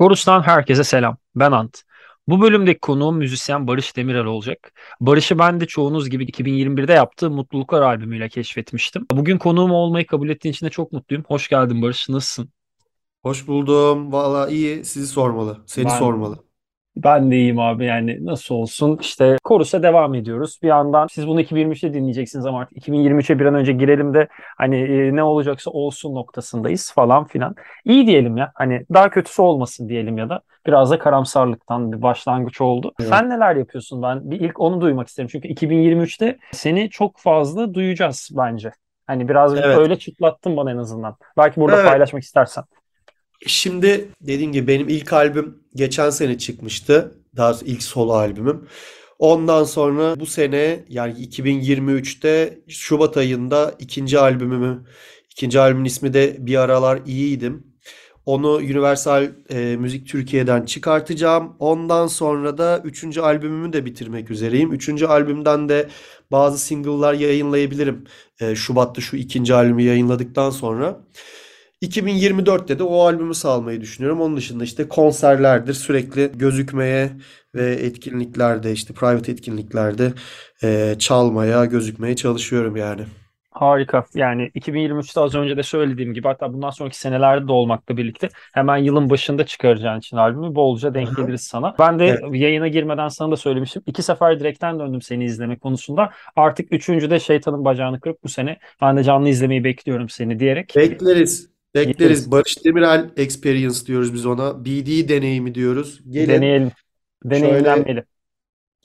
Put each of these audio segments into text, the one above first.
Korus'tan herkese selam. Ben Ant. Bu bölümdeki konuğum müzisyen Barış Demirel olacak. Barış'ı ben de çoğunuz gibi 2021'de yaptığı Mutluluklar albümüyle keşfetmiştim. Bugün konuğum olmayı kabul ettiğin için de çok mutluyum. Hoş geldin Barış. Nasılsın? Hoş buldum. Valla iyi. Sizi sormalı. Seni Ben sormalı. Ben de iyiyim abi yani nasıl olsun işte Chorus'a devam ediyoruz. Bir yandan siz bunu 2023'te dinleyeceksiniz ama artık 2023'e bir an önce girelim de hani e, ne olacaksa olsun noktasındayız falan filan. İyi diyelim ya hani daha kötüsü olmasın diyelim ya da biraz da karamsarlıktan bir başlangıç oldu. Evet. Sen neler yapıyorsun ben bir ilk onu duymak isterim çünkü 2023'te seni çok fazla duyacağız bence. Hani biraz Evet. öyle çıtlattın bana en azından. Belki burada Evet. paylaşmak istersen. Şimdi dediğim gibi benim ilk albüm geçen sene çıkmıştı. Daha ilk solo albümüm. Ondan sonra bu sene yani 2023'te Şubat ayında ikinci albümümü, ikinci albümün ismi de Bir Aralar İyiydim. Onu Universal e, Müzik Türkiye'den çıkartacağım. Ondan sonra da üçüncü albümümü de bitirmek üzereyim. Üçüncü albümden de bazı single'lar yayınlayabilirim. E, Şubat'ta şu ikinci albümü yayınladıktan sonra. 2024'te de o albümü salmayı düşünüyorum. Onun dışında işte konserlerdir sürekli gözükmeye ve etkinliklerde işte private etkinliklerde e, çalmaya, gözükmeye çalışıyorum yani. Harika. Yani 2023'te az önce de söylediğim gibi hatta bundan sonraki senelerde de olmakla birlikte hemen yılın başında çıkaracağın için albümü bolca denk geliriz sana. Ben de Evet. yayına girmeden sana da söylemiştim. İki sefer direkten döndüm seni izleme konusunda. Artık üçüncüde şeytanın bacağını kırıp bu sene ben de canlı izlemeyi bekliyorum seni diyerek Bekleriz. Geliriz. Bekleriz. Barış Demirel Experience diyoruz biz ona. BD deneyimi diyoruz. Gelin Deneyelim. Deneyimlenmeli.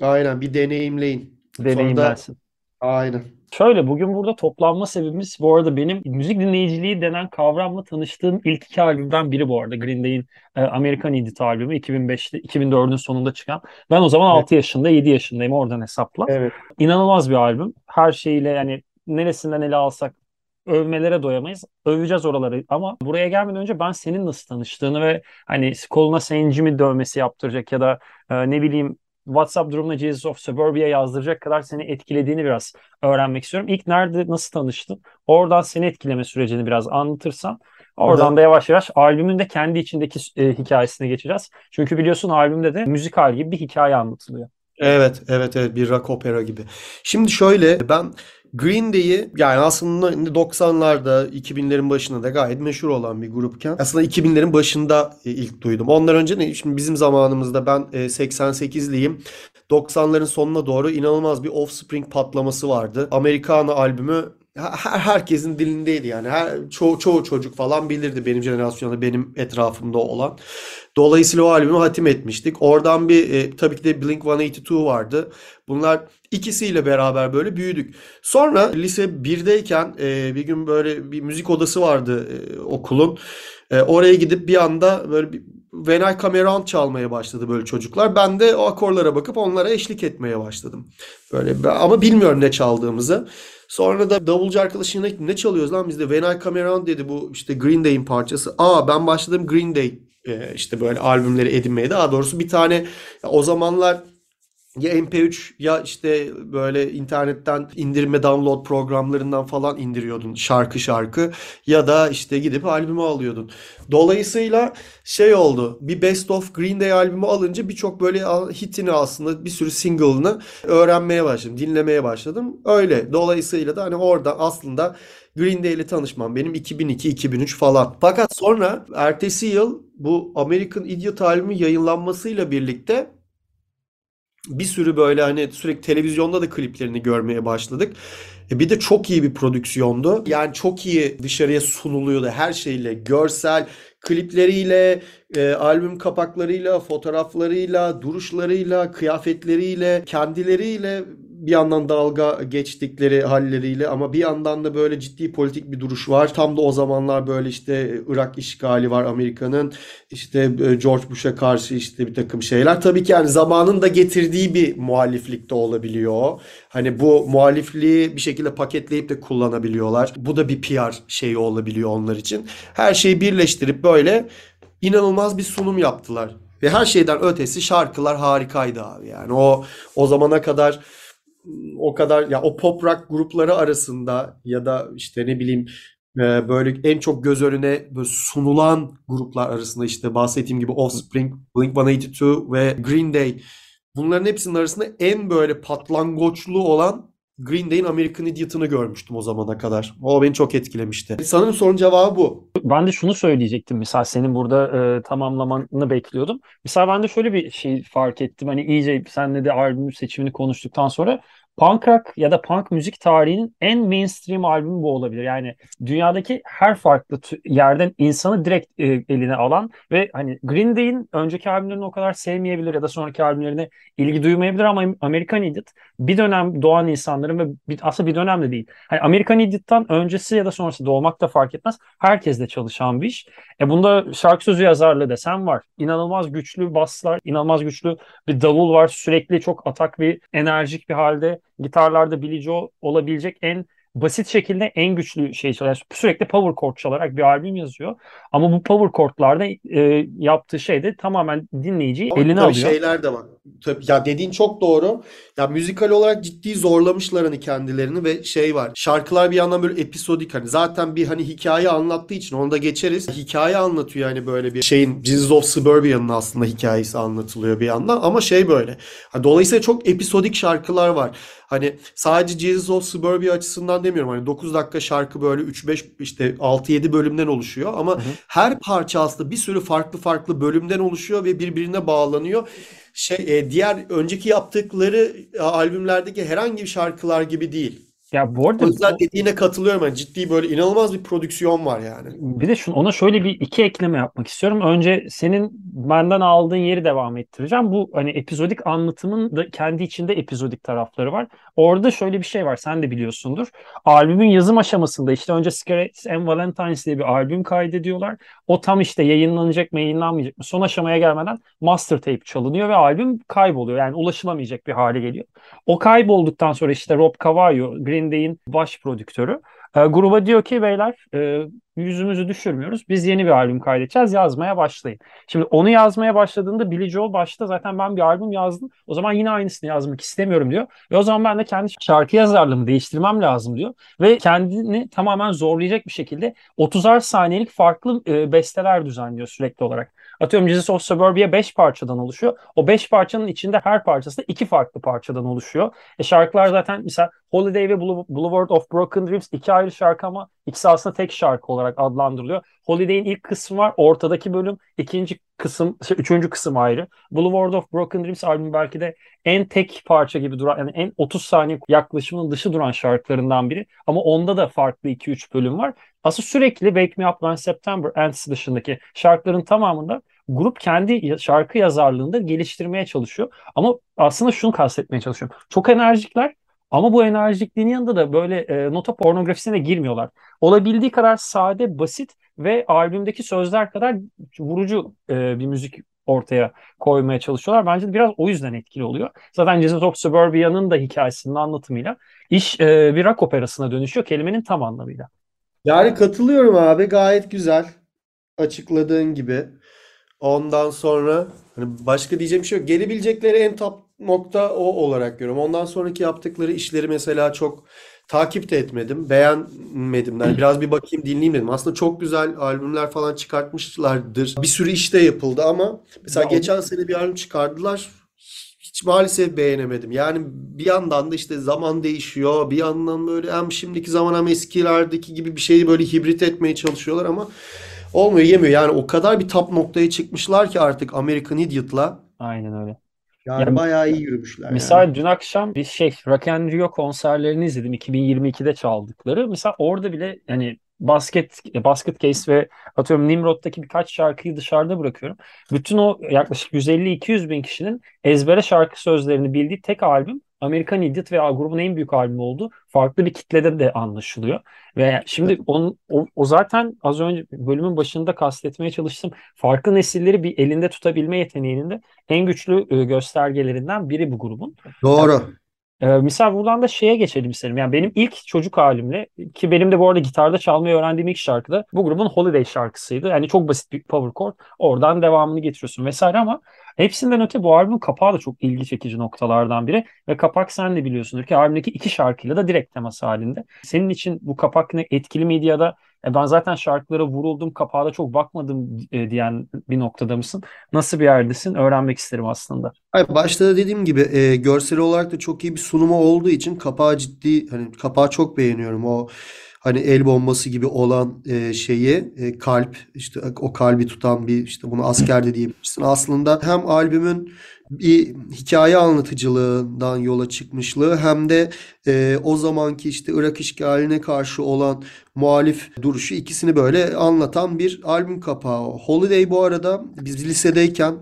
aynen bir deneyimleyin. Deneyimlensin. aynen. Şöyle bugün burada toplanma sebebimiz bu arada benim müzik dinleyiciliği denen kavramla tanıştığım ilk iki albümden biri bu arada. Green Day'in e, American Idiot albümü 2005'te 2004'ün sonunda çıkan. Ben o zaman Evet. 6 yaşında 7 yaşındayım oradan hesapla. Evet. İnanılmaz bir albüm. Her şeyiyle yani neresinden ele alsak övmelere doyamayız. Öveceğiz oraları ama buraya gelmeden önce ben senin nasıl tanıştığını ve hani koluna Jimmy dövmesi yaptıracak ya da e, ne bileyim WhatsApp durumuna Jesus of Suburbia yazdıracak kadar seni etkilediğini biraz öğrenmek istiyorum. İlk nerede, nasıl tanıştın? Oradan seni etkileme sürecini biraz anlatırsan. Oradan da yavaş yavaş albümün de kendi içindeki e, hikayesine geçeceğiz. Çünkü biliyorsun albümde de müzikal gibi bir hikaye anlatılıyor. Evet, evet, evet bir rock opera gibi. Şimdi şöyle ben Green Day'i yani aslında 90'larda 2000'lerin başında da gayet meşhur olan bir grupken aslında 2000'lerin başında e, ilk duydum. Ondan önce ne? Şimdi bizim zamanımızda ben e, 88'liyim. 90'ların sonuna doğru inanılmaz bir Offspring patlaması vardı. Americana albümü her, herkesin dilindeydi yani. Her, çoğu, çoğu çocuk falan bilirdi benim jenerasyonda, benim etrafımda olan. Dolayısıyla o albümü hatim etmiştik. Oradan bir e, tabii ki de Blink-182 vardı. Bunlar ikisiyle beraber böyle büyüdük. Sonra lise 1'deyken e, bir gün böyle bir müzik odası vardı e, okulun. E, oraya gidip bir anda böyle bir When I Come Around çalmaya başladı böyle çocuklar. Ben de o akorlara bakıp onlara eşlik etmeye başladım. Böyle ama bilmiyorum ne çaldığımızı. Sonra da davulcu arkadaşım ne, ne çalıyoruz lan biz de When I Come Around dedi bu işte Green Day'in parçası. Aa ben başladım Green Day e, işte böyle albümleri edinmeye. Daha doğrusu bir tane o zamanlar ya MP3 ya işte böyle internetten indirme download programlarından falan indiriyordun şarkı şarkı ya da işte gidip albümü alıyordun. Dolayısıyla şey oldu. Bir Best of Green Day albümü alınca birçok böyle hitini aslında bir sürü single'ını öğrenmeye başladım, dinlemeye başladım. Öyle. Dolayısıyla da hani orada aslında Green Day ile tanışmam benim 2002-2003 falan. Fakat sonra ertesi yıl bu American Idiot albümü yayınlanmasıyla birlikte bir sürü böyle hani sürekli televizyonda da kliplerini görmeye başladık. E bir de çok iyi bir prodüksiyondu. Yani çok iyi dışarıya sunuluyordu her şeyle. Görsel, klipleriyle, e, albüm kapaklarıyla, fotoğraflarıyla, duruşlarıyla, kıyafetleriyle, kendileriyle bir yandan dalga geçtikleri halleriyle ama bir yandan da böyle ciddi politik bir duruş var. Tam da o zamanlar böyle işte Irak işgali var Amerika'nın. İşte e, George Bush'a karşı işte bir takım şeyler. Tabii ki yani zamanın da getirdiği bir muhaliflik de olabiliyor. Hani bu muhalifliği bir şekilde paketleyip de kullanabiliyorlar. Bu da bir PR şeyi olabiliyor onlar için. Her şeyi birleştirip böyle inanılmaz bir sunum yaptılar. Ve her şeyden ötesi şarkılar harikaydı abi. Yani o o zamana kadar o kadar ya o pop rock grupları arasında ya da işte ne bileyim Ee, böyle en çok göz önüne sunulan gruplar arasında işte bahsettiğim gibi Offspring, Blink-182 ve Green Day. Bunların hepsinin arasında en böyle patlangoçlu olan Green Day'in American Idiot'ını görmüştüm o zamana kadar. O beni çok etkilemişti. Sanırım sorun cevabı bu. Ben de şunu söyleyecektim. Mesela senin burada e, tamamlamanı bekliyordum. Mesela ben de şöyle bir şey fark ettim. Hani iyice senle de albüm seçimini konuştuktan sonra punk rock ya da punk müzik tarihinin en mainstream albümü bu olabilir. Yani dünyadaki her farklı yerden insanı direkt e, eline alan ve hani Green Day'in önceki albümlerini o kadar sevmeyebilir ya da sonraki albümlerine ilgi duymayabilir ama American Idiot bir dönem doğan insanların ve bir, aslında bir dönem de değil. Hani American Idiot'tan öncesi ya da sonrası doğmak da fark etmez. Herkesle çalışan bir iş. E bunda şarkı sözü yazarlığı desen var. İnanılmaz güçlü baslar, inanılmaz güçlü bir davul var. Sürekli çok atak bir enerjik bir halde gitarlarda Billy Joe olabilecek en basit şekilde en güçlü şey çalıyor. Sürekli power chord çalarak bir albüm yazıyor. Ama bu power chordlarda e, yaptığı şey de tamamen dinleyiciyi Ama eline alıyor. şeyler de var. Tabii, ya dediğin çok doğru. Ya müzikal olarak ciddi zorlamışlar hani kendilerini ve şey var. Şarkılar bir yandan böyle episodik hani zaten bir hani hikaye anlattığı için onu da geçeriz. Hikaye anlatıyor yani böyle bir şeyin Jesus of Suburbia'nın aslında hikayesi anlatılıyor bir yandan ama şey böyle. Dolayısıyla çok episodik şarkılar var. Hani sadece Jesus of Suburbia açısından demiyorum. Hani 9 dakika şarkı böyle 3-5 işte 6-7 bölümden oluşuyor ama hı hı. her parça aslında bir sürü farklı farklı bölümden oluşuyor ve birbirine bağlanıyor şey e, diğer önceki yaptıkları e, albümlerdeki herhangi bir şarkılar gibi değil. Ya bu arada o yüzden dediğine katılıyorum. Yani ciddi böyle inanılmaz bir prodüksiyon var yani. Bir de şunu, ona şöyle bir iki ekleme yapmak istiyorum. Önce senin benden aldığın yeri devam ettireceğim. Bu hani epizodik anlatımın da kendi içinde epizodik tarafları var. Orada şöyle bir şey var. Sen de biliyorsundur. Albümün yazım aşamasında işte önce Cigarettes and Valentines diye bir albüm kaydediyorlar. O tam işte yayınlanacak mı yayınlanmayacak mı son aşamaya gelmeden master tape çalınıyor ve albüm kayboluyor. Yani ulaşılamayacak bir hale geliyor. O kaybolduktan sonra işte Rob Cavallo, Green Day'in baş prodüktörü e, gruba diyor ki beyler e, yüzümüzü düşürmüyoruz. Biz yeni bir albüm kaydedeceğiz. Yazmaya başlayın. Şimdi onu yazmaya başladığında Billy Joel başta zaten ben bir albüm yazdım. O zaman yine aynısını yazmak istemiyorum diyor. Ve o zaman ben de kendi şarkı yazarlığımı değiştirmem lazım diyor. Ve kendini tamamen zorlayacak bir şekilde 30'ar saniyelik farklı e, besteler düzenliyor sürekli olarak. Atıyorum Jesus of Suburbia 5 parçadan oluşuyor. O 5 parçanın içinde her parçası da 2 farklı parçadan oluşuyor. E şarkılar zaten mesela Holiday ve Boulevard of Broken Dreams iki ayrı şarkı ama ikisi aslında tek şarkı olarak adlandırılıyor. Holiday'in ilk kısmı var, ortadaki bölüm, ikinci kısım, şey, üçüncü kısım ayrı. Boulevard of Broken Dreams albümü belki de en tek parça gibi duran, yani en 30 saniye yaklaşımının dışı duran şarkılarından biri. Ama onda da farklı 2-3 bölüm var. Aslında sürekli Wake Me Up When September Ends dışındaki şarkıların tamamında grup kendi şarkı yazarlığında geliştirmeye çalışıyor. Ama aslında şunu kastetmeye çalışıyorum. Çok enerjikler ama bu enerjikliğin yanında da böyle e, nota pornografisine girmiyorlar. Olabildiği kadar sade, basit ve albümdeki sözler kadar vurucu e, bir müzik ortaya koymaya çalışıyorlar. Bence biraz o yüzden etkili oluyor. Zaten Jesus of Suburbia'nın da hikayesinin anlatımıyla iş e, bir rock operasına dönüşüyor kelimenin tam anlamıyla. Yani katılıyorum abi gayet güzel açıkladığın gibi. Ondan sonra hani başka diyeceğim bir şey yok. Gelebilecekleri en top nokta o olarak görüyorum. Ondan sonraki yaptıkları işleri mesela çok takip de etmedim. Beğenmedim. Yani biraz bir bakayım dinleyeyim dedim. Aslında çok güzel albümler falan çıkartmışlardır. Bir sürü işte yapıldı ama mesela ya geçen sene bir albüm çıkardılar. Hiç maalesef beğenemedim. Yani bir yandan da işte zaman değişiyor. Bir yandan böyle hem şimdiki zaman hem eskilerdeki gibi bir şeyi böyle hibrit etmeye çalışıyorlar ama olmuyor yemiyor. Yani o kadar bir tap noktaya çıkmışlar ki artık American Idiot'la. Aynen öyle. Yani ya, bayağı iyi yürümüşler. Mesela yani. dün akşam bir şey Rock and Rio konserlerini izledim 2022'de çaldıkları. Mesela orada bile yani basket basket case ve atıyorum Nimrod'daki birkaç şarkıyı dışarıda bırakıyorum. Bütün o yaklaşık 150-200 bin kişinin ezbere şarkı sözlerini bildiği tek albüm American Idiot ve grubun en büyük albümü oldu. Farklı bir kitlede de anlaşılıyor. Ve şimdi on, o, o zaten az önce bölümün başında kastetmeye çalıştım. Farklı nesilleri bir elinde tutabilme yeteneğinin de en güçlü e, göstergelerinden biri bu grubun. Doğru. Yani, ee, misal buradan da şeye geçelim isterim. Yani benim ilk çocuk halimle ki benim de bu arada gitarda çalmayı öğrendiğim ilk şarkı da bu grubun Holiday şarkısıydı. Yani çok basit bir power chord. Oradan devamını getiriyorsun vesaire ama hepsinden öte bu albüm kapağı da çok ilgi çekici noktalardan biri. Ve kapak sen de biliyorsundur ki albümdeki iki şarkıyla da direkt temas halinde. Senin için bu kapak ne etkili miydi ya da E ben zaten şarkılara vuruldum, kapağa da çok bakmadım e, diyen bir noktada mısın? Nasıl bir yerdesin? Öğrenmek isterim aslında. Hayır, başta da dediğim gibi e, görsel olarak da çok iyi bir sunumu olduğu için kapağı ciddi hani kapağı çok beğeniyorum. O hani el bombası gibi olan e, şeyi e, kalp işte o kalbi tutan bir işte bunu asker de diyebilirsin. Aslında hem albümün bir hikaye anlatıcılığından yola çıkmışlığı hem de e, o zamanki işte Irak işgaline karşı olan muhalif duruşu ikisini böyle anlatan bir albüm kapağı. Holiday bu arada biz lisedeyken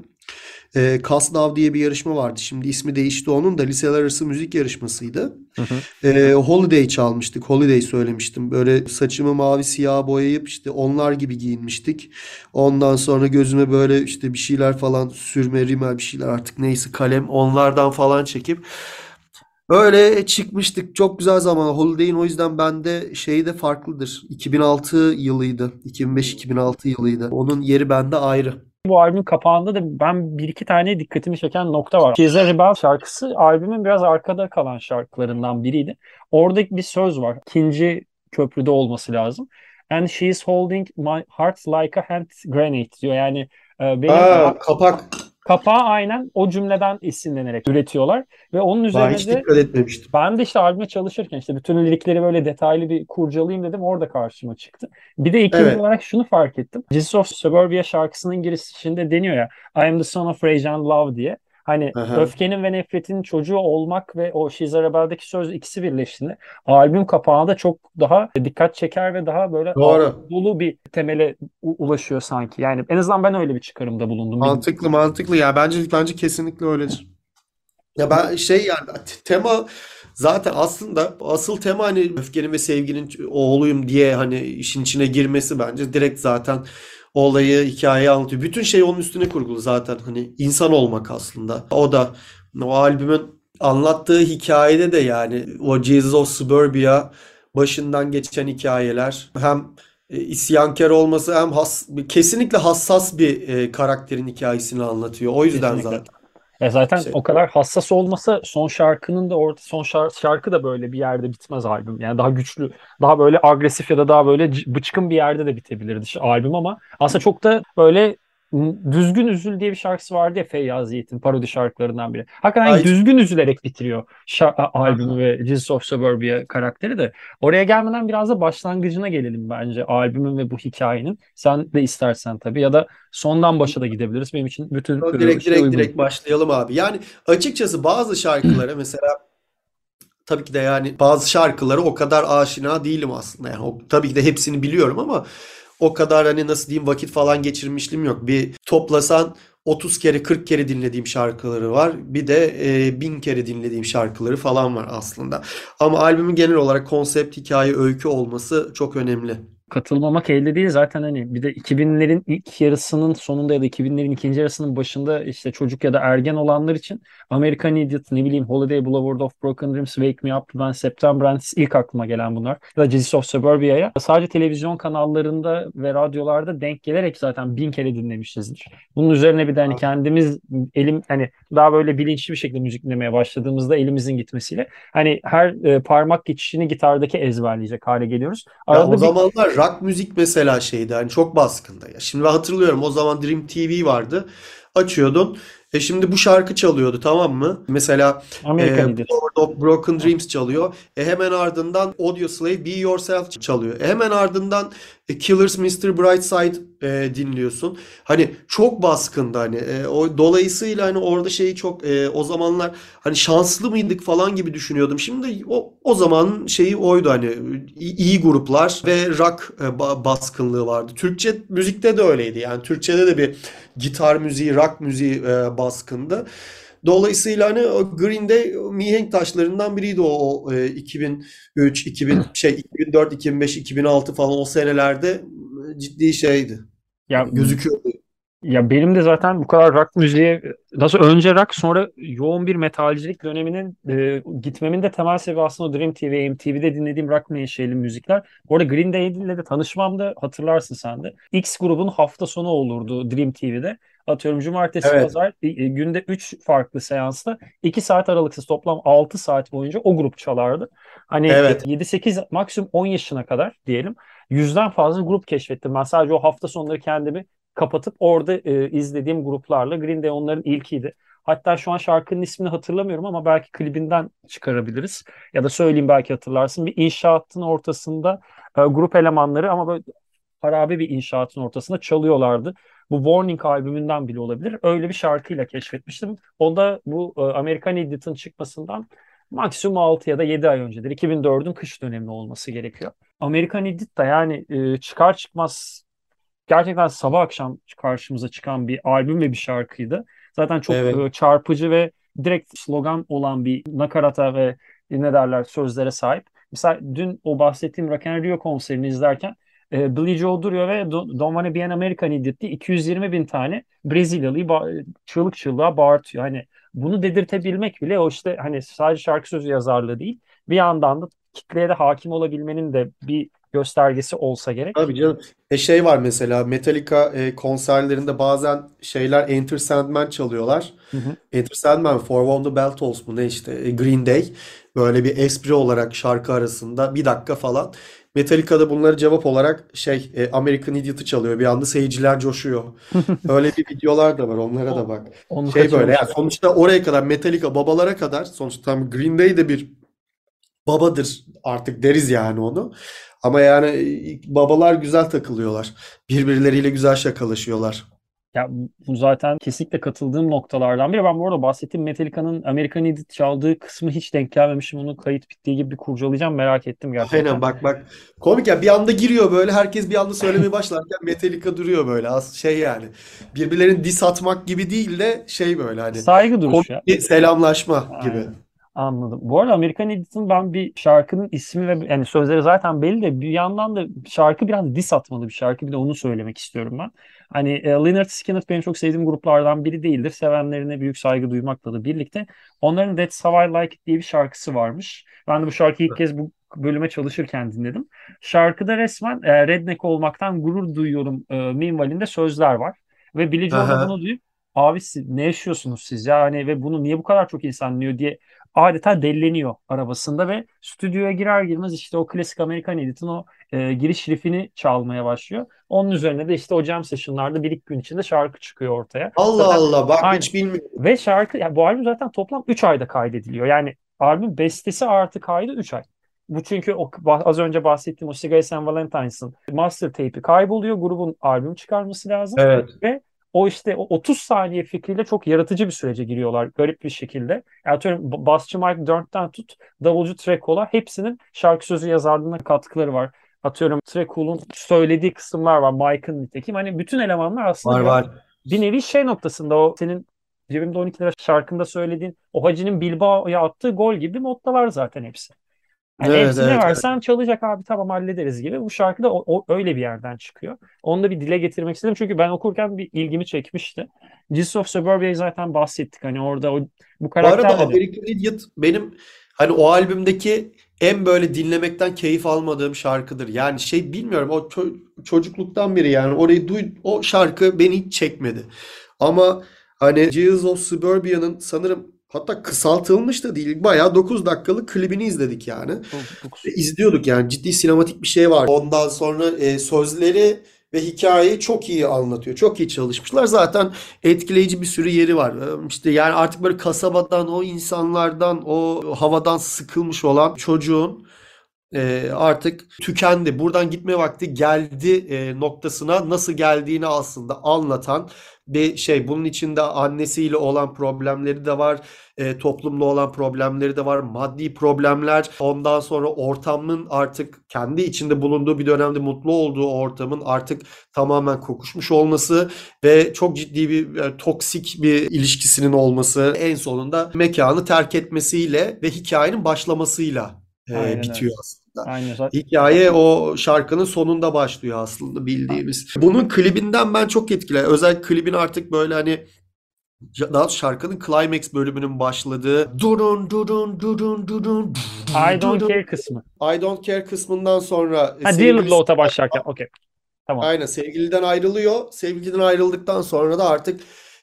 e, Kasnav diye bir yarışma vardı. Şimdi ismi değişti onun da liseler arası müzik yarışmasıydı. Hı hı. E, Holiday çalmıştık. Holiday söylemiştim. Böyle saçımı mavi siyah boyayıp işte onlar gibi giyinmiştik. Ondan sonra gözüme böyle işte bir şeyler falan sürme, rimel bir şeyler artık neyse kalem onlardan falan çekip Öyle çıkmıştık. Çok güzel zaman. Holiday'in o yüzden bende şeyi de farklıdır. 2006 yılıydı. 2005-2006 yılıydı. Onun yeri bende ayrı. Bu albümün kapağında da ben bir iki tane dikkatimi çeken nokta var. She's a Rebel şarkısı albümün biraz arkada kalan şarkılarından biriydi. Orada bir söz var. İkinci köprüde olması lazım. And she's holding my heart like a hand grenade diyor. Yani e, benim Aa, kapak Kapağı aynen o cümleden esinlenerek üretiyorlar ve onun üzerine ben hiç de dikkat etmemiştim. Ben de işte albüme çalışırken işte bütün lirikleri böyle detaylı bir kurcalayayım dedim orada karşıma çıktı. Bir de ikinci evet. olarak şunu fark ettim. Jesus of Suburbia şarkısının girişinde deniyor ya I am the son of rage and love diye. Hani Aha. öfkenin ve nefretin çocuğu olmak ve o She's Rebel'deki söz ikisi birleştiğinde albüm kapağında çok daha dikkat çeker ve daha böyle dolu bir temele ulaşıyor sanki. Yani en azından ben öyle bir çıkarımda bulundum. Mantıklı mantıklı ya bence bence kesinlikle öyledir. Ya ben şey yani tema zaten aslında asıl tema hani öfkenin ve sevginin oğluyum diye hani işin içine girmesi bence direkt zaten olayı, hikayeyi anlatıyor. Bütün şey onun üstüne kurgulu zaten. Hani insan olmak aslında. O da o albümün anlattığı hikayede de yani o Jesus of Suburbia başından geçen hikayeler hem e, isyankar olması hem has, kesinlikle hassas bir e, karakterin hikayesini anlatıyor. O yüzden kesinlikle. zaten. E zaten şey. o kadar hassas olmasa son şarkının da orada son şarkı, şarkı da böyle bir yerde bitmez albüm. Yani daha güçlü, daha böyle agresif ya da daha böyle bıçkın bir yerde de bitebilirdi albüm ama aslında çok da böyle Düzgün Üzül diye bir şarkısı vardı ya Feyyaz Yiğit'in parodi şarkılarından biri. Hakikaten Ay. düzgün üzülerek bitiriyor albümü ve Jesus of Suburbia karakteri de. Oraya gelmeden biraz da başlangıcına gelelim bence albümün ve bu hikayenin. Sen de istersen tabii ya da sondan başa da gidebiliriz. Benim için bütün direkt şey direkt uygun. direkt başlayalım abi. Yani açıkçası bazı şarkılara mesela tabii ki de yani bazı şarkıları o kadar aşina değilim aslında. Yani o, tabii ki de hepsini biliyorum ama o kadar hani nasıl diyeyim vakit falan geçirmişliğim yok. Bir toplasan 30 kere 40 kere dinlediğim şarkıları var. Bir de e, bin kere dinlediğim şarkıları falan var aslında. Ama albümün genel olarak konsept, hikaye, öykü olması çok önemli katılmamak elde değil zaten hani bir de 2000'lerin ilk yarısının sonunda ya da 2000'lerin ikinci yarısının başında işte çocuk ya da ergen olanlar için American Idiot ne bileyim Holiday Boulevard of Broken Dreams Wake Me Up ben September Ends ilk aklıma gelen bunlar ya da Jesus of Suburbia'ya sadece televizyon kanallarında ve radyolarda denk gelerek zaten bin kere dinlemişizdir. Bunun üzerine bir de hani kendimiz elim hani daha böyle bilinçli bir şekilde müzik dinlemeye başladığımızda elimizin gitmesiyle hani her e, parmak geçişini gitardaki ezberleyecek hale geliyoruz. Arada ya o zamanlar bir rock müzik mesela şeydi hani çok baskında ya. Şimdi ben hatırlıyorum o zaman Dream TV vardı. Açıyordun. E şimdi bu şarkı çalıyordu tamam mı? Mesela American e, of Broken Dreams çalıyor. E hemen ardından Audio Slave Be Yourself çalıyor. E hemen ardından e, Killers Mr. Brightside e, dinliyorsun. Hani çok baskında hani e, o dolayısıyla hani orada şeyi çok e, o zamanlar hani şanslı mıydık falan gibi düşünüyordum. Şimdi o o zaman şeyi oydu hani iyi gruplar ve rock e, baskınlığı vardı. Türkçe müzikte de öyleydi. Yani Türkçede de bir gitar müziği, rock müziği e, baskındı. Dolayısıyla hani o Green Day mihenk taşlarından biriydi o, o e, 2003, 2000 şey 2004, 2005, 2006 falan o senelerde ciddi şeydi. Ya gözüküyordu. Ya benim de zaten bu kadar rock müziğe nasıl önce rock sonra yoğun bir metalcilik döneminin e, gitmemin de temel sebebi aslında Dream TV, MTV'de dinlediğim rock menşeli müzikler. Orada Green Day ile de tanışmamda hatırlarsın sen de. X grubun hafta sonu olurdu Dream TV'de. Atıyorum cumartesi, Evet. pazar e, e, günde 3 farklı seansta 2 saat aralıksız toplam 6 saat boyunca o grup çalardı. Hani Evet. 7-8 maksimum 10 yaşına kadar diyelim yüzden fazla grup keşfettim. Ben sadece o hafta sonları kendimi kapatıp orada e, izlediğim gruplarla Green Day onların ilkiydi. Hatta şu an şarkının ismini hatırlamıyorum ama belki klibinden çıkarabiliriz. Ya da söyleyeyim belki hatırlarsın. Bir inşaatın ortasında e, grup elemanları ama böyle harabe bir inşaatın ortasında çalıyorlardı. Bu Warning albümünden bile olabilir. Öyle bir şarkıyla keşfetmiştim. O da bu e, American Idiot'ın çıkmasından maksimum 6 ya da 7 ay öncedir. 2004'ün kış dönemi olması gerekiyor. American Idiot da yani e, çıkar çıkmaz gerçekten sabah akşam karşımıza çıkan bir albüm ve bir şarkıydı. Zaten çok Evet. e, çarpıcı ve direkt slogan olan bir nakarata ve ne derler sözlere sahip. Mesela dün o bahsettiğim Rock in Rio konserini izlerken e, Billie Joe duruyor ve Don't Wanna Be an American Idiot diye 220 bin tane Brezilyalıyı ba- çığlık çığlığa bağırtıyor. Hani bunu dedirtebilmek bile o işte hani sadece şarkı sözü yazarlığı değil bir yandan da kitleye de hakim olabilmenin de bir göstergesi olsa gerek. Tabii canım. E şey var mesela Metallica e, konserlerinde bazen şeyler Enter Sandman çalıyorlar. Hı hı. Enter Sandman, For From the Bell Tolls mu ne işte e, Green Day. Böyle bir espri olarak şarkı arasında bir dakika falan. Metallica'da bunları cevap olarak şey e, American Idiot'ı çalıyor. Bir anda seyirciler coşuyor. Öyle bir videolar da var. Onlara da bak. Onu Şey böyle yani sonuçta oraya kadar Metallica babalara kadar sonuçta tam Green Day de bir babadır artık deriz yani onu. Ama yani e, babalar güzel takılıyorlar. Birbirleriyle güzel şakalaşıyorlar. Ya bu zaten kesinlikle katıldığım noktalardan biri. Ben bu arada bahsettiğim Metallica'nın American Idiot çaldığı kısmı hiç denk gelmemişim. Onu kayıt bittiği gibi bir kurcalayacağım. Merak ettim Aynen gerçekten. bak bak. Komik ya bir anda giriyor böyle herkes bir anda söylemeye başlarken Metallica duruyor böyle. Az şey yani. Birbirlerini diss atmak gibi değil de şey böyle hani Saygı duruşu ya. selamlaşma gibi. Aynen. Anladım. Bu arada American Idiot'ın ben bir şarkının ismi ve yani sözleri zaten belli de bir yandan da şarkı biraz diss atmalı bir şarkı. Bir de onu söylemek istiyorum ben. Hani e, Lynyrd Skynyrd benim çok sevdiğim gruplardan biri değildir. Sevenlerine büyük saygı duymakla da birlikte. Onların That's How I Like It diye bir şarkısı varmış. Ben de bu şarkıyı ilk kez bu bölüme çalışırken dinledim. Şarkıda resmen e, redneck olmaktan gurur duyuyorum e, minvalinde sözler var. Ve Billie Joe da Aha. bunu duyup abi siz ne yaşıyorsunuz siz ya hani ve bunu niye bu kadar çok insan dinliyor diye adeta delleniyor arabasında ve stüdyoya girer girmez işte o klasik Amerikan Idiot'ın o e, giriş riffini çalmaya başlıyor. Onun üzerine de işte o jam session'larda bir iki gün içinde şarkı çıkıyor ortaya. Allah Zaten Allah bak aynen. hiç bilmiyorum. Ve şarkı yani bu albüm zaten toplam 3 ayda kaydediliyor. Yani albüm bestesi artı kaydı 3 ay. Bu çünkü o az önce bahsettiğim o Cigarettes and Valentines'ın master tape'i kayboluyor. Grubun albüm çıkarması lazım. Evet. Ve o işte o 30 saniye fikriyle çok yaratıcı bir sürece giriyorlar garip bir şekilde. Yani atıyorum basçı Mike Dirnt'ten tut davulcu Trekola hepsinin şarkı sözü yazarlığına katkıları var. Atıyorum Trekool'un söylediği kısımlar var. Mike'ın nitekim. Hani bütün elemanlar aslında Var bir, var. bir nevi şey noktasında o senin Cebimde 12 lira şarkında söylediğin o Hacı'nin Bilbao'ya attığı gol gibi moddalar zaten hepsi. Yani Evet evet evet. versen çalacak abi tamam hallederiz gibi. Bu şarkı da o, o- öyle bir yerden çıkıyor. Onu da bir dile getirmek istedim. Çünkü ben okurken bir ilgimi çekmişti. Jesus of Suburbia'yı zaten bahsettik. Hani orada o, bu Bu arada. American Idiot benim hani o albümdeki en böyle dinlemekten keyif almadığım şarkıdır. Yani şey bilmiyorum o ço- çocukluktan beri yani orayı duy o şarkı beni hiç çekmedi. Ama hani Jesus of Suburbia'nın sanırım hatta kısaltılmış da değil bayağı 9 dakikalık klibini izledik yani. Bu- bu- Ve izliyorduk yani ciddi sinematik bir şey var. Ondan sonra e, sözleri ve hikayeyi çok iyi anlatıyor. Çok iyi çalışmışlar. Zaten etkileyici bir sürü yeri var. E, İşte yani artık böyle kasabadan, o insanlardan, o havadan sıkılmış olan çocuğun e, artık tükendi. Buradan gitme vakti geldi e, noktasına nasıl geldiğini aslında anlatan bir şey. Bunun içinde annesiyle olan problemleri de var. E, toplumla olan problemleri de var. Maddi problemler. Ondan sonra ortamın artık kendi içinde bulunduğu bir dönemde mutlu olduğu ortamın artık tamamen kokuşmuş olması ve çok ciddi bir e, toksik bir ilişkisinin olması. En sonunda mekanı terk etmesiyle ve hikayenin başlamasıyla e, Aynen öyle. bitiyor aslında. Aynen. Hikaye o şarkının sonunda başlıyor aslında bildiğimiz. Bunun klibinden ben çok etkilendim. Özellikle klibin artık böyle hani daha şarkının climax bölümünün başladığı durun durun durun durun I don't durun care kısmı. I don't care kısmından sonra Ha Little Oat'a başlarken. Okey. Tamam. Aynen sevgiliden ayrılıyor. Sevgiliden ayrıldıktan sonra da artık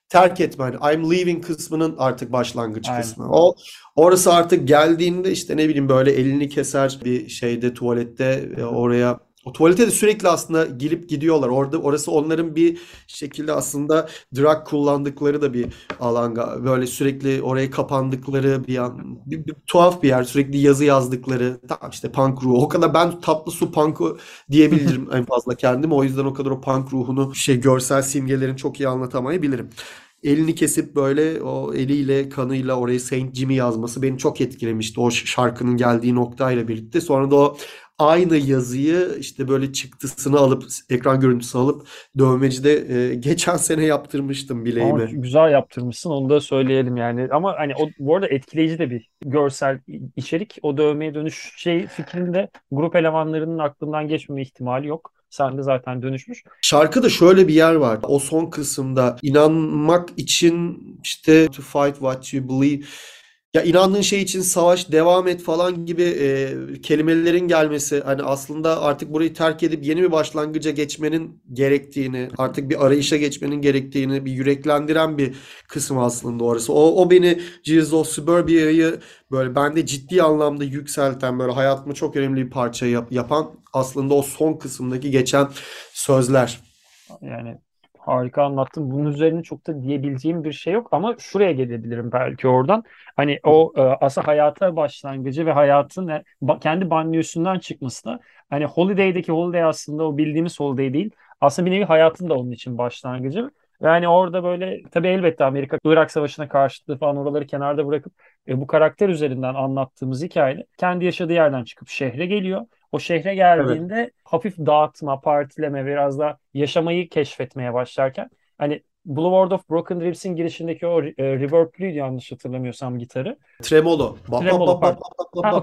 terk etme. Hani I'm leaving kısmının artık başlangıç Aynen. kısmı. O orası artık geldiğinde işte ne bileyim böyle elini keser bir şeyde tuvalette e, oraya o tuvalete de sürekli aslında gelip gidiyorlar. Orada orası onların bir şekilde aslında drug kullandıkları da bir alan. Böyle sürekli oraya kapandıkları bir, an, bir, bir tuhaf bir yer. Sürekli yazı yazdıkları. Tamam işte punk ruhu. O kadar ben tatlı su punk'u diyebilirim en fazla kendim. O yüzden o kadar o punk ruhunu şey görsel simgelerin çok iyi anlatamayabilirim. Elini kesip böyle o eliyle kanıyla oraya Saint Jimmy yazması beni çok etkilemişti. O şarkının geldiği noktayla birlikte. Sonra da o aynı yazıyı işte böyle çıktısını alıp ekran görüntüsü alıp dövmecide e, geçen sene yaptırmıştım Ama bileğime. güzel yaptırmışsın onu da söyleyelim yani. Ama hani o bu arada etkileyici de bir görsel içerik. O dövmeye dönüş şey fikrinde grup elemanlarının aklından geçmeme ihtimali yok. De zaten dönüşmüş. Şarkıda şöyle bir yer var. O son kısımda inanmak için işte to fight what you believe. Ya inandığın şey için savaş, devam et falan gibi e, kelimelerin gelmesi hani aslında artık burayı terk edip yeni bir başlangıca geçmenin gerektiğini, artık bir arayışa geçmenin gerektiğini bir yüreklendiren bir kısım aslında orası. O, o beni Jesus of Suburbia'yı böyle bende ciddi anlamda yükselten böyle hayatıma çok önemli bir parça yap- yapan aslında o son kısımdaki geçen sözler. Yani harika anlattın. Bunun üzerine çok da diyebileceğim bir şey yok ama şuraya gelebilirim belki oradan. Hani o e, aslında hayata başlangıcı ve hayatın e, ba- kendi banyosundan çıkması da hani Holiday'deki Holiday aslında o bildiğimiz Holiday değil. Aslında bir nevi hayatın da onun için başlangıcı. Ve hani orada böyle tabii elbette Amerika Irak Savaşı'na karşıtlığı falan oraları kenarda bırakıp e, bu karakter üzerinden anlattığımız hikayede kendi yaşadığı yerden çıkıp şehre geliyor. O şehre Evet. geldiğinde hafif dağıtma, partileme, biraz da yaşamayı keşfetmeye başlarken hani Boulevard of Broken Dreams'in girişindeki o e, reverb'lüydü yanlış hatırlamıyorsam gitarı. Tremolo. Tremolo pardon. Ha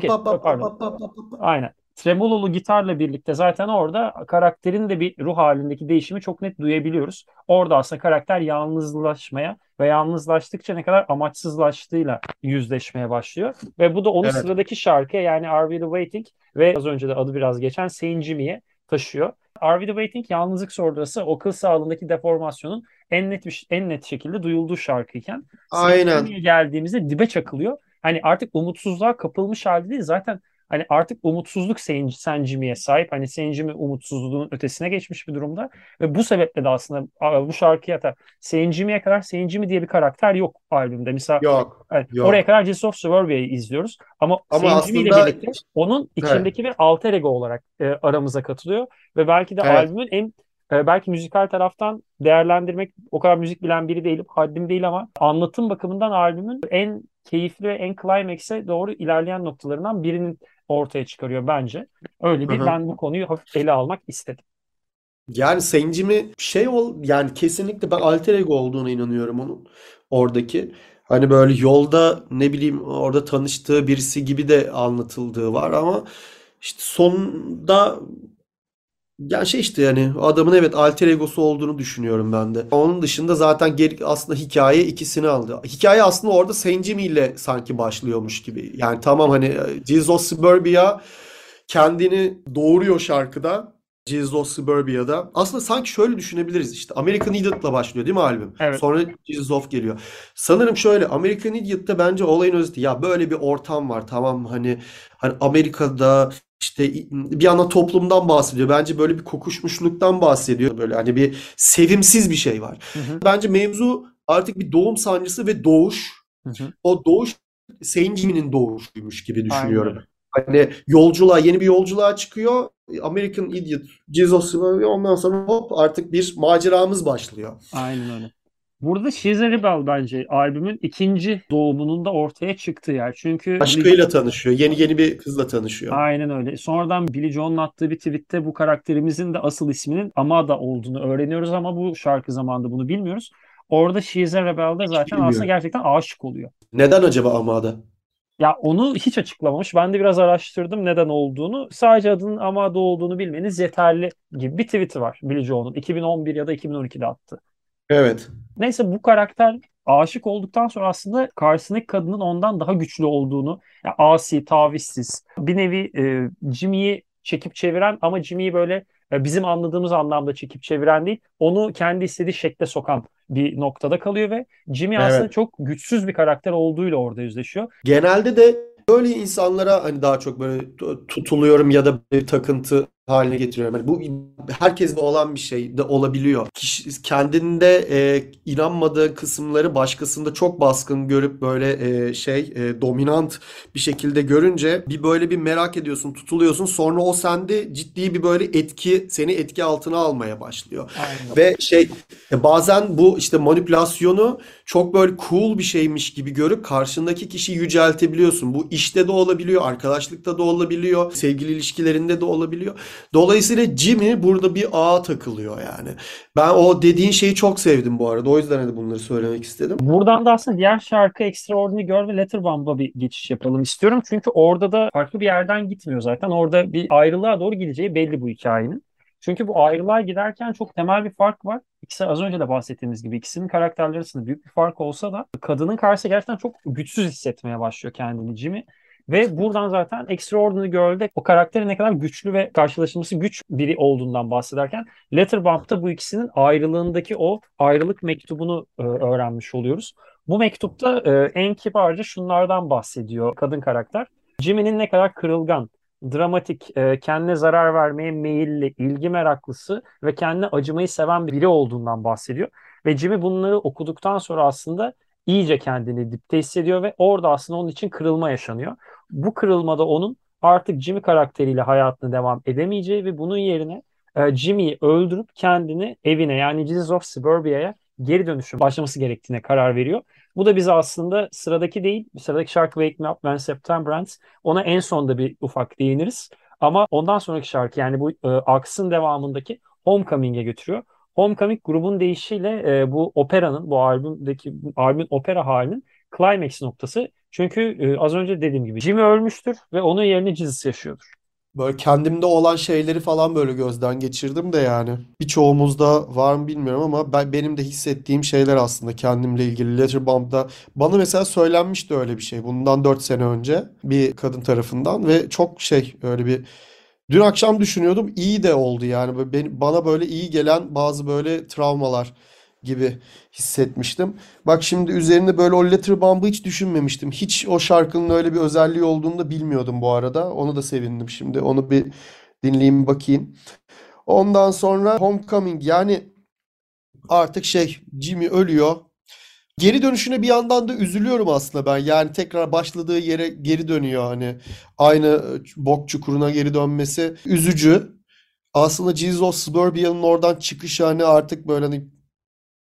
Aynen. Tremololu gitarla birlikte zaten orada karakterin de bir ruh halindeki değişimi çok net duyabiliyoruz. Orada aslında karakter yalnızlaşmaya ve yalnızlaştıkça ne kadar amaçsızlaştığıyla yüzleşmeye başlıyor. Ve bu da onu Evet. sıradaki şarkıya yani Are We The Waiting ve az önce de adı biraz geçen Saint Jimmy'ye taşıyor. Are We The Waiting yalnızlık sonrası o kıl sağlığındaki deformasyonun en net bir, en net şekilde duyulduğu şarkıyken Aynen. Geldiğimizde dibe çakılıyor. Hani artık umutsuzluğa kapılmış halde değil zaten Hani artık umutsuzluk Sen, Sen Jimmy'ye sahip. Hani Sen Jimmy umutsuzluğun ötesine geçmiş bir durumda. Ve bu sebeple de aslında bu şarkıya da Sen Jimmy'ye kadar Sen Jimmy diye bir karakter yok albümde. Mesela Yok. evet, Yok. oraya kadar Jesus of Suburbia'yı izliyoruz. Ama, Ama Sen Jimmy ile aslında- birlikte onun içindeki bir alter ego olarak e, aramıza katılıyor. Ve belki de Evet. albümün en e, belki müzikal taraftan değerlendirmek o kadar müzik bilen biri değilim. Haddim değil ama anlatım bakımından albümün en keyifli ve en climax'e doğru ilerleyen noktalarından birinin ortaya çıkarıyor bence. Öyle bir Hı hı. ben bu konuyu hafif ele almak istedim. Yani Sencimi şey ol yani kesinlikle ben alter ego olduğuna inanıyorum onun oradaki. Hani böyle yolda ne bileyim orada tanıştığı birisi gibi de anlatıldığı var ama işte sonunda yani şey işte yani adamın evet alter egosu olduğunu düşünüyorum ben de. Onun dışında zaten geri, aslında hikaye ikisini aldı. Hikaye aslında orada Sencimi ile sanki başlıyormuş gibi. Yani tamam hani Jesus Suburbia kendini doğuruyor şarkıda. Jesus of Suburbia'da. Aslında sanki şöyle düşünebiliriz işte. American Idiot'la başlıyor değil mi albüm? Evet. Sonra Jesus of geliyor. Sanırım şöyle American Idiot'ta bence olayın özeti ya böyle bir ortam var tamam? Hani hani Amerika'da işte bir yana toplumdan bahsediyor. Bence böyle bir kokuşmuşluktan bahsediyor. Böyle hani bir sevimsiz bir şey var. Hı hı, Bence mevzu artık bir doğum sancısı ve doğuş. hı hı. O doğuş Saint Jimmy'nin doğuşuymuş gibi Aynen düşünüyorum. öyle. Hani yolculuğa, yeni bir yolculuğa çıkıyor. American Idiot, Jesus ondan sonra hop artık bir maceramız başlıyor. Aynen öyle. Burada She's a Rebel bence albümün ikinci doğumunun da ortaya çıktığı yer. Çünkü Billie Aşkıyla tanışıyor. Yeni yeni bir kızla tanışıyor. Aynen öyle. Sonradan Billie Joel'un attığı bir tweette bu karakterimizin de asıl isminin Amada olduğunu öğreniyoruz ama bu şarkı zamanında bunu bilmiyoruz. Orada She's a Rebel'de zaten bilmiyorum. aslında gerçekten aşık oluyor. Neden acaba Amada? Ya onu hiç açıklamamış. Ben de biraz araştırdım neden olduğunu. Sadece adının Amada olduğunu bilmeniz yeterli gibi bir tweet'i var Billie Joel'un. 2011 ya da 2012'de attı. Evet. Neyse bu karakter aşık olduktan sonra aslında karşısındaki kadının ondan daha güçlü olduğunu, ya asi, tavizsiz, bir nevi e, Jimmy'yi çekip çeviren ama Jimmy'yi böyle e, bizim anladığımız anlamda çekip çeviren değil, onu kendi istediği şekle sokan bir noktada kalıyor ve Jimmy aslında Evet. çok güçsüz bir karakter olduğuyla orada yüzleşiyor. Genelde de böyle insanlara hani daha çok böyle tu- tutuluyorum ya da bir takıntı haline getiriyorum. Hani bu herkeste olan bir şey de olabiliyor. Kişi kendinde e, inanmadığı kısımları başkasında çok baskın görüp böyle e, şey e, dominant bir şekilde görünce bir böyle bir merak ediyorsun, tutuluyorsun. Sonra o sende ciddi bir böyle etki seni etki altına almaya başlıyor. Aynen. Ve şey e, bazen bu işte manipülasyonu çok böyle cool bir şeymiş gibi görüp karşındaki kişiyi yüceltebiliyorsun. Bu işte de olabiliyor, arkadaşlıkta da olabiliyor, sevgili ilişkilerinde de olabiliyor. Dolayısıyla Jimmy burada bir ağa takılıyor yani. Ben o dediğin şeyi çok sevdim bu arada. O yüzden hani bunları söylemek istedim. Buradan da aslında diğer şarkı Extraordinary Girl ve Letterbomb'a bir geçiş yapalım istiyorum. Çünkü orada da farklı bir yerden gitmiyor zaten. Orada bir ayrılığa doğru gideceği belli bu hikayenin. Çünkü bu ayrılığa giderken çok temel bir fark var. İkisi az önce de bahsettiğimiz gibi ikisinin karakterleri arasında büyük bir fark olsa da kadının karşısında gerçekten çok güçsüz hissetmeye başlıyor kendini Jimmy. Ve buradan zaten Extraordinary Girl'de o karakterin ne kadar güçlü ve karşılaşılması güç biri olduğundan bahsederken Letterbomb'da bu ikisinin ayrılığındaki o ayrılık mektubunu e, öğrenmiş oluyoruz. Bu mektupta e, en kibarca şunlardan bahsediyor kadın karakter. Jimmy'nin ne kadar kırılgan, dramatik, e, kendine zarar vermeye meyilli, ilgi meraklısı ve kendine acımayı seven biri olduğundan bahsediyor. Ve Jimmy bunları okuduktan sonra aslında iyice kendini dipte hissediyor ve orada aslında onun için kırılma yaşanıyor. Bu kırılmada onun artık Jimmy karakteriyle hayatını devam edemeyeceği ve bunun yerine e, Jimmy'yi öldürüp kendini evine yani Jesus of Suburbia'ya geri dönüşüm başlaması gerektiğine karar veriyor. Bu da bize aslında sıradaki değil, sıradaki şarkı Wake Me Up When September Ends. Ona en sonda bir ufak değiniriz. Ama ondan sonraki şarkı yani bu e, aksın devamındaki Homecoming'e götürüyor. Homecoming grubun deyişiyle e, bu operanın, bu albümdeki albümün opera halinin climax noktası. Çünkü e, az önce dediğim gibi Jimmy ölmüştür ve onun yerine Jesus yaşıyordur. Böyle kendimde olan şeyleri falan böyle gözden geçirdim de yani. Birçoğumuzda var mı bilmiyorum ama ben, benim de hissettiğim şeyler aslında kendimle ilgili. Letterboxd'da bana mesela söylenmişti öyle bir şey. Bundan 4 sene önce bir kadın tarafından ve çok şey öyle bir Dün akşam düşünüyordum iyi de oldu yani Böyle bana böyle iyi gelen bazı böyle travmalar gibi hissetmiştim. Bak şimdi üzerinde böyle o Letterboxd'ı hiç düşünmemiştim. Hiç o şarkının öyle bir özelliği olduğunu da bilmiyordum bu arada. Onu da sevindim şimdi. Onu bir dinleyeyim bakayım. Ondan sonra Homecoming yani artık şey Jimmy ölüyor. Geri dönüşüne bir yandan da üzülüyorum aslında ben. Yani tekrar başladığı yere geri dönüyor hani. Aynı e, bok çukuruna geri dönmesi üzücü. Aslında Jesus Suburbia'nın oradan çıkışı hani artık böyle hani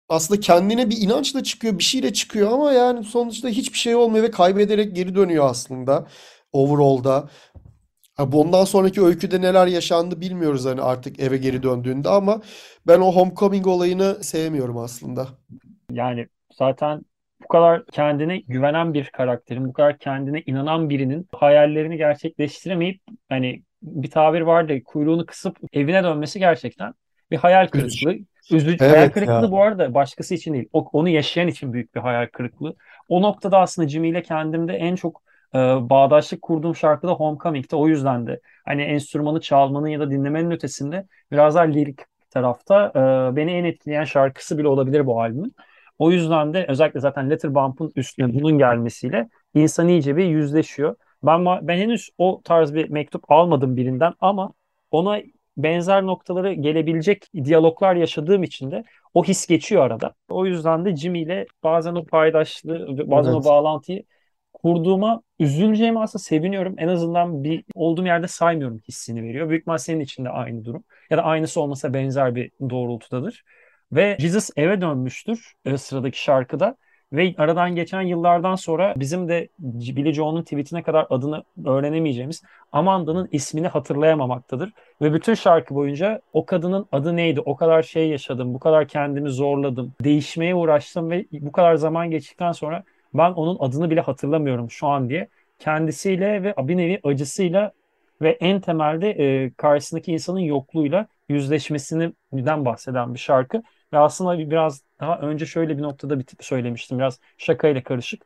aslında kendine bir inançla çıkıyor, bir şeyle çıkıyor ama yani sonuçta hiçbir şey olmuyor ve kaybederek geri dönüyor aslında overall'da. Bundan sonraki öyküde neler yaşandı bilmiyoruz hani artık eve geri döndüğünde ama ben o Homecoming olayını sevmiyorum aslında. Yani zaten bu kadar kendine güvenen bir karakterin, bu kadar kendine inanan birinin hayallerini gerçekleştiremeyip hani bir tabir vardı kuyruğunu kısıp evine dönmesi gerçekten bir hayal kırıklığı. Üzücü, hayal Evet kırıklığı ya. bu arada başkası için değil. O, onu yaşayan için büyük bir hayal kırıklığı. O noktada aslında Jimmy ile kendimde en çok e, bağdaşlık kurduğum şarkı da Homecoming'de. O yüzden de hani enstrümanı çalmanın ya da dinlemenin ötesinde biraz daha lirik tarafta e, beni en etkileyen şarkısı bile olabilir bu albümün. O yüzden de özellikle zaten Letterboxd'un üstüne bunun gelmesiyle insan iyice bir yüzleşiyor. Ben ben henüz o tarz bir mektup almadım birinden ama ona benzer noktaları gelebilecek diyaloglar yaşadığım için de o his geçiyor arada. O yüzden de Jimmy ile bazen o paydaşlığı, bazen o Evet. bağlantıyı kurduğuma üzüleceğimi aslında seviniyorum. En azından bir olduğum yerde saymıyorum hissini veriyor. Büyük ihtimal senin için de aynı durum. Ya da aynısı olmasa benzer bir doğrultudadır. Ve Jesus eve dönmüştür e, sıradaki şarkıda. Ve aradan geçen yıllardan sonra bizim de Billie Joe'nun tweetine kadar adını öğrenemeyeceğimiz Amanda'nın ismini hatırlayamamaktadır. Ve bütün şarkı boyunca o kadının adı neydi? O kadar şey yaşadım, bu kadar kendimi zorladım, değişmeye uğraştım ve bu kadar zaman geçtikten sonra ben onun adını bile hatırlamıyorum şu an diye. Kendisiyle ve bir nevi acısıyla ve en temelde e, karşısındaki insanın yokluğuyla yüzleşmesinden bahseden bir şarkı. Ve aslında biraz daha önce şöyle bir noktada bir söylemiştim biraz şakayla karışık.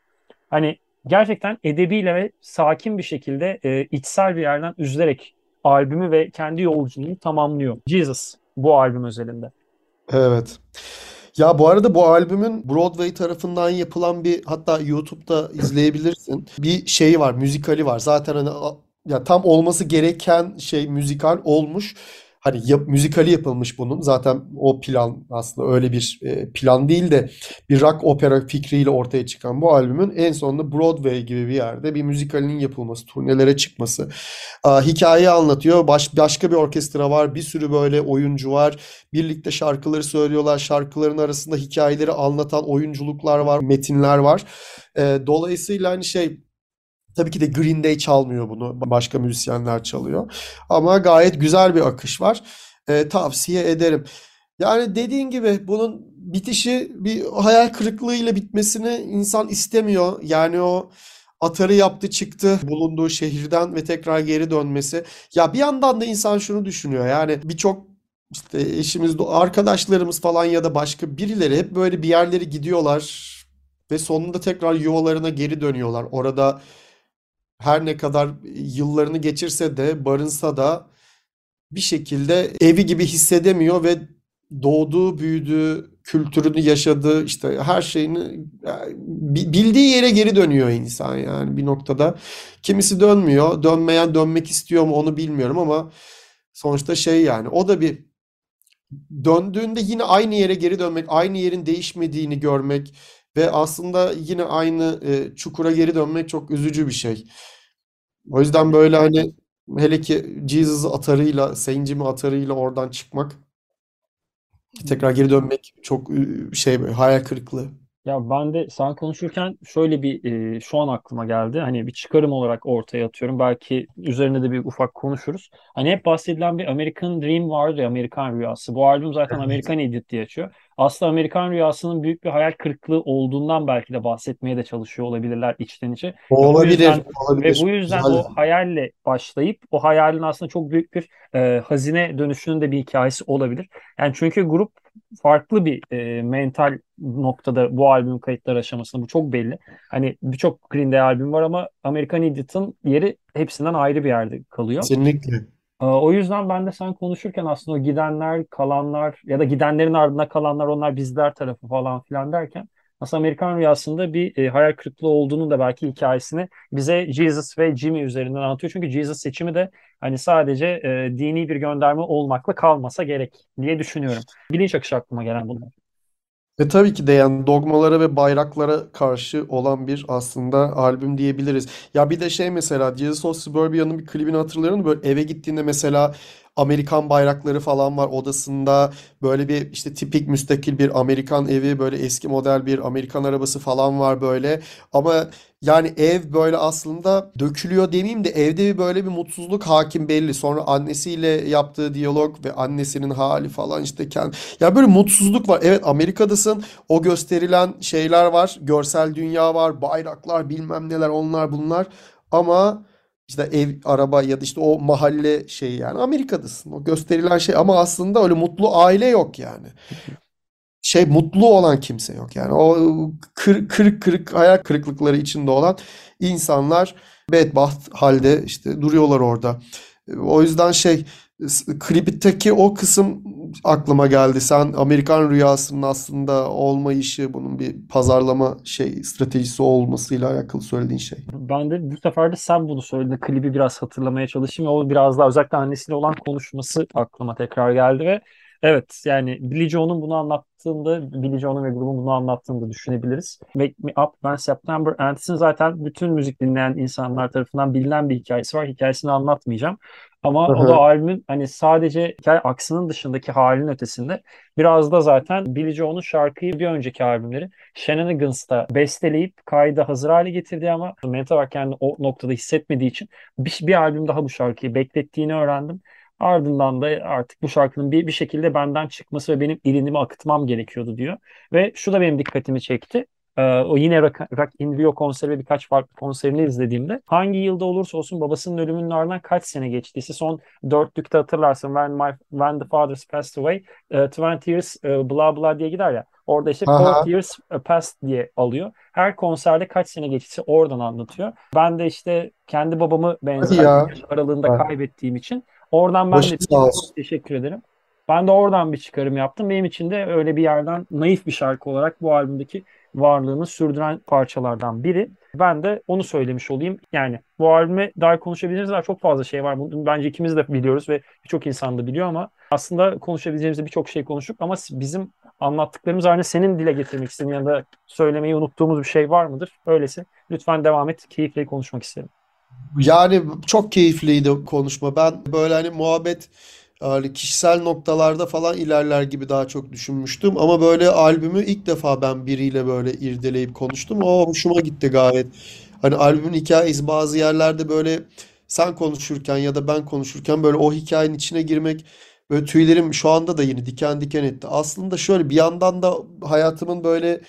Hani gerçekten edebiyle ve sakin bir şekilde e, içsel bir yerden üzülerek albümü ve kendi yolculuğunu tamamlıyor. Jesus bu albüm özelinde. Evet. Ya bu arada bu albümün Broadway tarafından yapılan bir hatta YouTube'da izleyebilirsin. Bir şey var, müzikali var. Zaten hani ya tam olması gereken şey müzikal olmuş. Hani yap, müzikali yapılmış bunun. Zaten o plan aslında öyle bir e, plan değil de bir rock opera fikriyle ortaya çıkan bu albümün en sonunda Broadway gibi bir yerde bir müzikalinin yapılması, turnelere çıkması. Aa, hikayeyi anlatıyor. Baş, başka bir orkestra var. Bir sürü böyle oyuncu var. Birlikte şarkıları söylüyorlar. Şarkıların arasında hikayeleri anlatan oyunculuklar var, metinler var. E, dolayısıyla hani şey Tabii ki de Green Day çalmıyor bunu. Başka müzisyenler çalıyor. Ama gayet güzel bir akış var. E, tavsiye ederim. Yani dediğin gibi bunun bitişi bir hayal kırıklığıyla bitmesini insan istemiyor. Yani o atarı yaptı çıktı bulunduğu şehirden ve tekrar geri dönmesi. Ya bir yandan da insan şunu düşünüyor. Yani birçok işte eşimiz, arkadaşlarımız falan ya da başka birileri hep böyle bir yerlere gidiyorlar ve sonunda tekrar yuvalarına geri dönüyorlar. Orada her ne kadar yıllarını geçirse de barınsa da bir şekilde evi gibi hissedemiyor ve doğduğu, büyüdüğü, kültürünü yaşadığı işte her şeyini bildiği yere geri dönüyor insan yani bir noktada. Kimisi dönmüyor. Dönmeyen dönmek istiyor mu onu bilmiyorum ama sonuçta şey yani o da bir döndüğünde yine aynı yere geri dönmek, aynı yerin değişmediğini görmek ve aslında yine aynı e, çukura geri dönmek çok üzücü bir şey. O yüzden böyle hani hele ki Jesus atarıyla, Saint atarıyla oradan çıkmak, tekrar geri dönmek çok şey böyle hayal kırıklığı. Ya ben de sen konuşurken şöyle bir e, şu an aklıma geldi. Hani bir çıkarım olarak ortaya atıyorum. Belki üzerine de bir ufak konuşuruz. Hani hep bahsedilen bir American Dream vardı ya Amerikan Rüyası. Bu albüm zaten Amerikan Idiot diye açıyor. Aslında Amerikan Rüyası'nın büyük bir hayal kırıklığı olduğundan belki de bahsetmeye de çalışıyor olabilirler içten içe. Ve bu Olabilir, yüzden ve olabilir. bu yüzden Güzel. o hayalle başlayıp o hayalin aslında çok büyük bir e, hazine dönüşünün de bir hikayesi olabilir. Yani çünkü grup farklı bir e, mental noktada bu albüm kayıtları aşamasında bu çok belli. Hani birçok Green Day albüm var ama American Idiot'ın yeri hepsinden ayrı bir yerde kalıyor. Kesinlikle. Ee, O yüzden ben de sen konuşurken aslında o gidenler, kalanlar ya da gidenlerin ardında kalanlar onlar bizler tarafı falan filan derken aslında Amerikan Rüyası'nda bir e, hayal kırıklığı olduğunu da belki hikayesini bize Jesus ve Jimmy üzerinden anlatıyor. Çünkü Jesus seçimi de hani sadece e, dini bir gönderme olmakla kalmasa gerek diye düşünüyorum. Bilinç akışı aklıma gelen bunlar. Ve tabii ki de yani dogmalara ve bayraklara karşı olan bir aslında albüm diyebiliriz. Ya bir de şey mesela Jesus of Suburbia'nın bir klibini hatırlıyorum. Böyle eve gittiğinde mesela Amerikan bayrakları falan var odasında. Böyle bir işte tipik müstakil bir Amerikan evi, böyle eski model bir Amerikan arabası falan var böyle. Ama yani ev böyle aslında dökülüyor demeyeyim de evde bir böyle bir mutsuzluk hakim belli. Sonra annesiyle yaptığı diyalog ve annesinin hali falan işte kendi ya böyle mutsuzluk var. Evet Amerika'dasın. O gösterilen şeyler var. Görsel dünya var. Bayraklar bilmem neler onlar bunlar. Ama işte ev, araba ya da işte o mahalle şeyi yani Amerika'dasın. O gösterilen şey ama aslında öyle mutlu aile yok yani. Şey mutlu olan kimse yok yani. O kır, kırık kırık hayal kırıklıkları içinde olan insanlar bedbaht halde işte duruyorlar orada. O yüzden şey klipteki o kısım aklıma geldi. Sen Amerikan rüyasının aslında olmayışı, bunun bir pazarlama şey stratejisi olmasıyla alakalı söylediğin şey. Ben de bu sefer de sen bunu söylediğinde klibi biraz hatırlamaya çalışayım. O biraz daha özellikle annesiyle olan konuşması aklıma tekrar geldi ve evet yani Billie Joe'nun bunu anlattığında Billie Joe'nun ve grubun bunu anlattığını da düşünebiliriz. Wake Me Up When September Ends'in zaten bütün müzik dinleyen insanlar tarafından bilinen bir hikayesi var. Hikayesini anlatmayacağım. Ama Hı o da albümün hani sadece hikaye aksının dışındaki halinin ötesinde biraz da zaten Billie Joe'nun şarkıyı bir önceki albümleri Shenanigans'ta besteleyip kayda hazır hale getirdiği ama mental olarak kendini o noktada hissetmediği için bir, bir albüm daha bu şarkıyı beklettiğini öğrendim. Ardından da artık bu şarkının bir, bir şekilde benden çıkması ve benim ilinimi akıtmam gerekiyordu diyor. Ve şu da benim dikkatimi çekti. Ee, o yine Rock, Rock in Rio konseri ve birkaç farklı konserini izlediğimde hangi yılda olursa olsun babasının ölümünün ardından kaç sene geçtiyse son dörtlükte hatırlarsın When, my, when the Fathers Passed Away e, 20 Years e, blah blah diye gider ya orada işte 40 Aha. Years Past diye alıyor. Her konserde kaç sene geçtiyse oradan anlatıyor. Ben de işte kendi babamı benzer ya. aralığında Ha. kaybettiğim için Oradan ben Başın de olsun. teşekkür ederim. Ben de oradan bir çıkarım yaptım. Benim için de öyle bir yerden naif bir şarkı olarak bu albümdeki varlığını sürdüren parçalardan biri. Ben de onu söylemiş olayım. Yani bu albüme dair konuşabileceğimiz daha çok fazla şey var. Bunu bence ikimiz de biliyoruz ve birçok insan da biliyor ama aslında konuşabileceğimiz birçok şey konuştuk ama bizim anlattıklarımız aynı senin dile getirmek istediğin ya da söylemeyi unuttuğumuz bir şey var mıdır? Öyleyse lütfen devam et. Keyifle konuşmak isterim. Yani çok keyifliydi konuşma. Ben böyle hani muhabbet yani kişisel noktalarda falan ilerler gibi daha çok düşünmüştüm. Ama böyle albümü ilk defa ben biriyle böyle irdeleyip konuştum. O hoşuma gitti gayet. Hani albümün hikayesi bazı yerlerde böyle sen konuşurken ya da ben konuşurken böyle o hikayenin içine girmek böyle tüylerim şu anda da yine diken diken etti. Aslında şöyle bir yandan da hayatımın böyle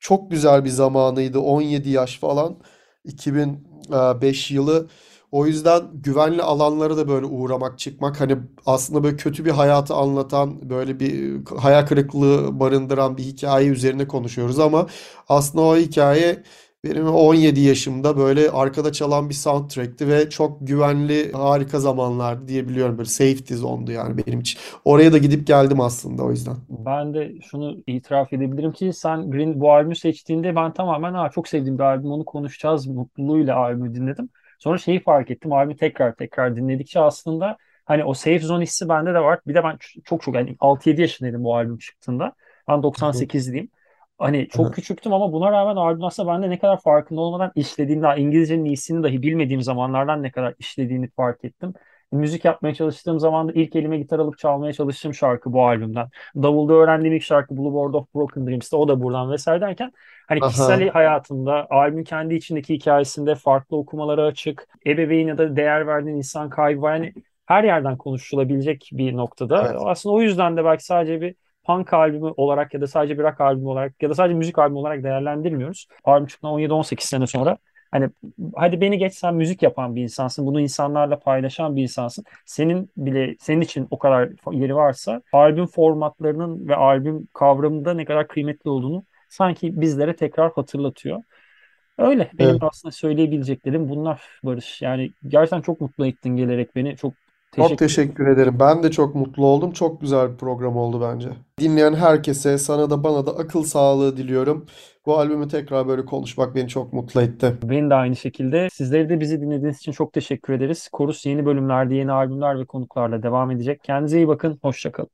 çok güzel bir zamanıydı. 17 yaş falan. 2005 yılı. O yüzden güvenli alanlara da böyle uğramak, çıkmak hani aslında böyle kötü bir hayatı anlatan, böyle bir hayal kırıklığı barındıran bir hikaye üzerine konuşuyoruz ama aslında o hikaye benim 17 yaşımda böyle arkada çalan bir soundtrack'ti ve çok güvenli, harika zamanlardı diyebiliyorum. Böyle safety zone'du yani benim için. Oraya da gidip geldim aslında o yüzden. Ben de şunu itiraf edebilirim ki sen Green bu albümü seçtiğinde ben tamamen ha, çok sevdiğim bir albüm onu konuşacağız mutluluğuyla albümü dinledim. Sonra şeyi fark ettim albümü tekrar tekrar dinledikçe aslında hani o safe zone hissi bende de var. Bir de ben çok çok yani 6-7 yaşındaydım bu albüm çıktığında. Ben 98'liyim. Hani çok küçüktüm ama buna rağmen albüm aslında bende ne kadar farkında olmadan işlediğini daha İngilizcenin iyisini dahi bilmediğim zamanlardan ne kadar işlediğini fark ettim. Müzik yapmaya çalıştığım zaman da ilk elime gitar alıp çalmaya çalıştığım şarkı bu albümden. Davulda öğrendiğim ilk şarkı Blue World of Broken Dreams'te o da buradan vesaire derken hani kişisel Aha, hayatında albümün kendi içindeki hikayesinde farklı okumalara açık, ebeveyn ya da değer verdiğin insan kaybı var. Yani her yerden konuşulabilecek bir noktada. evet. Aslında o yüzden de belki sadece bir punk albümü olarak ya da sadece bir rock albümü olarak ya da sadece müzik albümü olarak değerlendirmiyoruz. Albüm çıktıktan 17-18 sene sonra hani hadi beni geç sen müzik yapan bir insansın. Bunu insanlarla paylaşan bir insansın. Senin bile senin için o kadar yeri varsa albüm formatlarının ve albüm kavramında ne kadar kıymetli olduğunu sanki bizlere tekrar hatırlatıyor. Öyle. Benim Evet. aslında söyleyebileceklerim bunlar Barış. Yani gerçekten çok mutlu ettin gelerek beni. Çok Çok teşekkür ederim. teşekkür ederim. Ben de çok mutlu oldum. Çok güzel bir program oldu bence. Dinleyen herkese, sana da bana da akıl sağlığı diliyorum. Bu albümü tekrar böyle konuşmak beni çok mutlu etti. Beni de aynı şekilde. Sizleri de bizi dinlediğiniz için çok teşekkür ederiz. Korus yeni bölümlerde, yeni albümler ve konuklarla devam edecek. Kendinize iyi bakın. Hoşça kalın.